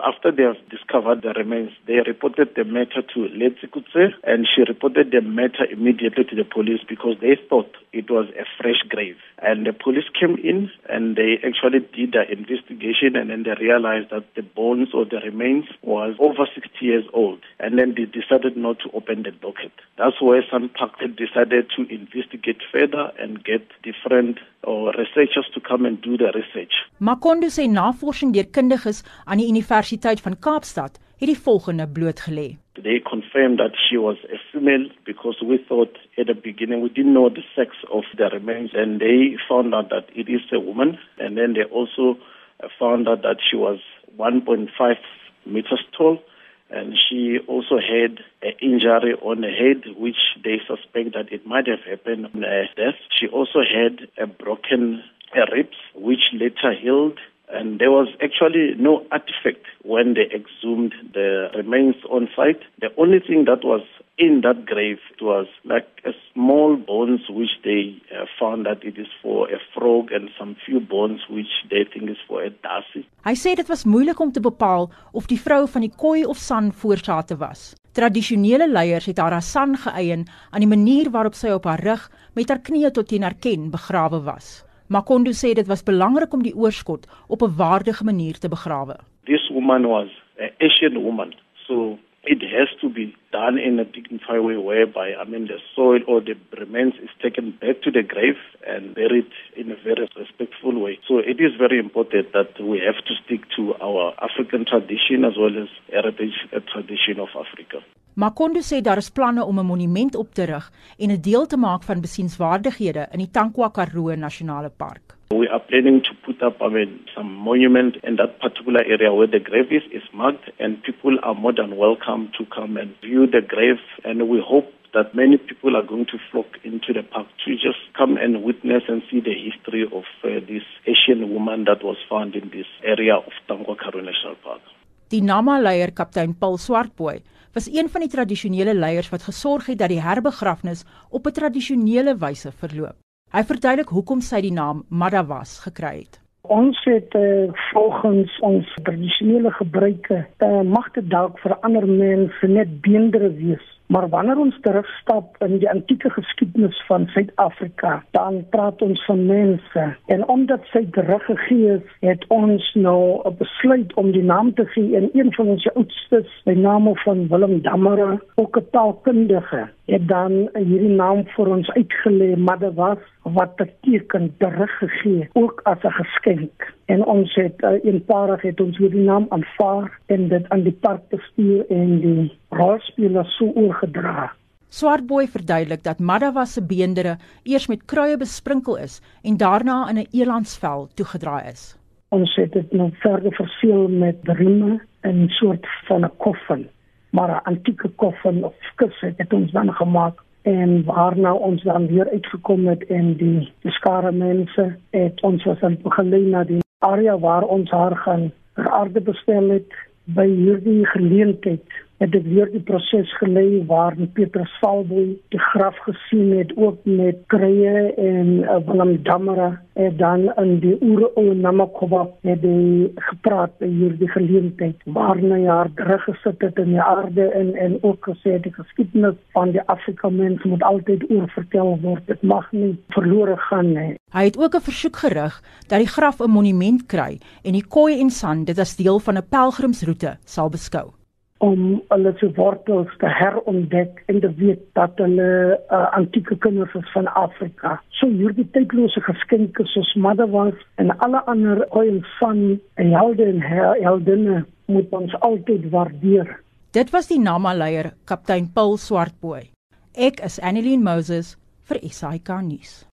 After they have discovered the remains, they reported the matter to Letsikutse and she reported the matter immediately to the police because they thought it was a fresh grave. And the police came in and they actually did the investigation and then they realized that the bones or the remains was over 60 years old. And then they decided not to open the docket. That's why some Park decided to investigate further and get different or researchers to come and do the research. Makondo sê navorsing deur kundiges aan die Universiteit van Kaapstad het die volgende blootgelê. They confirmed that she was a female because we thought at the beginning we didn't know the sex of the remains and they found out that it is a woman and then they also found out that she was 1.5 meters tall and she also had an injury on the head which they suspect that it might have happened on her death. She also had a broken ribs which later healed and there was actually no artifact when they exhumed the remains on site. The only thing that was in that grave was like a small bones which they uh, found that it is for a frog and some few bones which they think is for a dassy. Hy sê dit was moeilik om te bepaal of die vrou van die Khoi of San voorsate was. Tradisionele leiers het haar San geëien aan die manier waarop sy op haar rug met haar knieë tot teen haar ken begrawe was. Makondo sê dit was belangrik om die oorskot op 'n waardige manier te begrawe. This woman was an Asian woman, so it has to be done in a dignified way whereby I mean the soil or the remains is taken back to the grave and buried in a very respectful way. So it is very important that we have to stick to our African tradition as well as heritage uh, tradition of Africa. Makondo sê daar is planne om 'n monument op te rig en 'n deel te maak van besienswaardighede in die Tankwa Karoo Nasionale Park. We are planning to put up I mean, some monument in that particular area where the grave is, is marked and people are more than welcome to come and view the grave and we hope that many people are going to flock into the park to just come and witness and see the history of uh, this Asian woman that was found in this area of Tankwa Karoo National Park. Die Nama leier kaptein Paul Swartboy was een van die tradisionele leiers wat gesorg het dat die herbegrafnis op 'n tradisionele wyse verloop. Hy verduidelik hoekom sy die naam Madawas gekry het. Ons het uh, volgens ons tradisionele gebruike uh, mag dit dalk vir ander mense net beender wees Maar wanneer ons terugstap in die antieke geskiedenis van Suid-Afrika, dan praat ons van mense en omdat sy teruggegee is, het ons nou 'n besluit om die naam te gee aan een van ons oudstes, by naam van Willem Dammere, ook 'n taalkundige. Het dan hierdie naam vir ons uitgelê, dit was wat beteken teruggegee, ook as 'n geskenk. En ons het uh, eenparig het ons hierdie naam aanvaar en dit aan die park bestuur en die rolspelers so oorgedra. Swartboy verduidelik dat Madawa se beendere eers met kruie besprinkel is en daarna in 'n elandsvel toegedraai is. Ons het dit nou verder verseël met rieme in 'n soort van 'n koffin, maar 'n antieke koffin of kus het ons dan gemaak en waarna ons dan weer uitgekom het en die skare mense het ons was aan gelei na die area waar ons haar gaan aarde bestel het by hierdie geleentheid het dit weer die proses gelei waar Petrus Salboy die graf gesien het ook met krye en uh, Willem Damara en dan in die oeroue Namakoba het hy gepraat by hierdie geleentheid waar hy haar teruggesit het in die aarde en en ook gesê die geskiedenis van die Afrika mens moet altyd oorvertel word. Dit mag nie verlore gaan nie. Hy het ook 'n versoek gerig dat die graf 'n monument kry en die Khoi en San dit as deel van 'n pelgrimsroete sal beskou om hulle se wortels te herontdek en te weet dat hulle uh, antieke kinders is van Afrika. So hierdie tydlose geskenke soos Madawas en alle ander oil van helde en heldinne moet ons altyd waardeer. Dit was die Nama leier kaptein Paul Swartboy. Ek is Annelien Moses vir SAK nuus.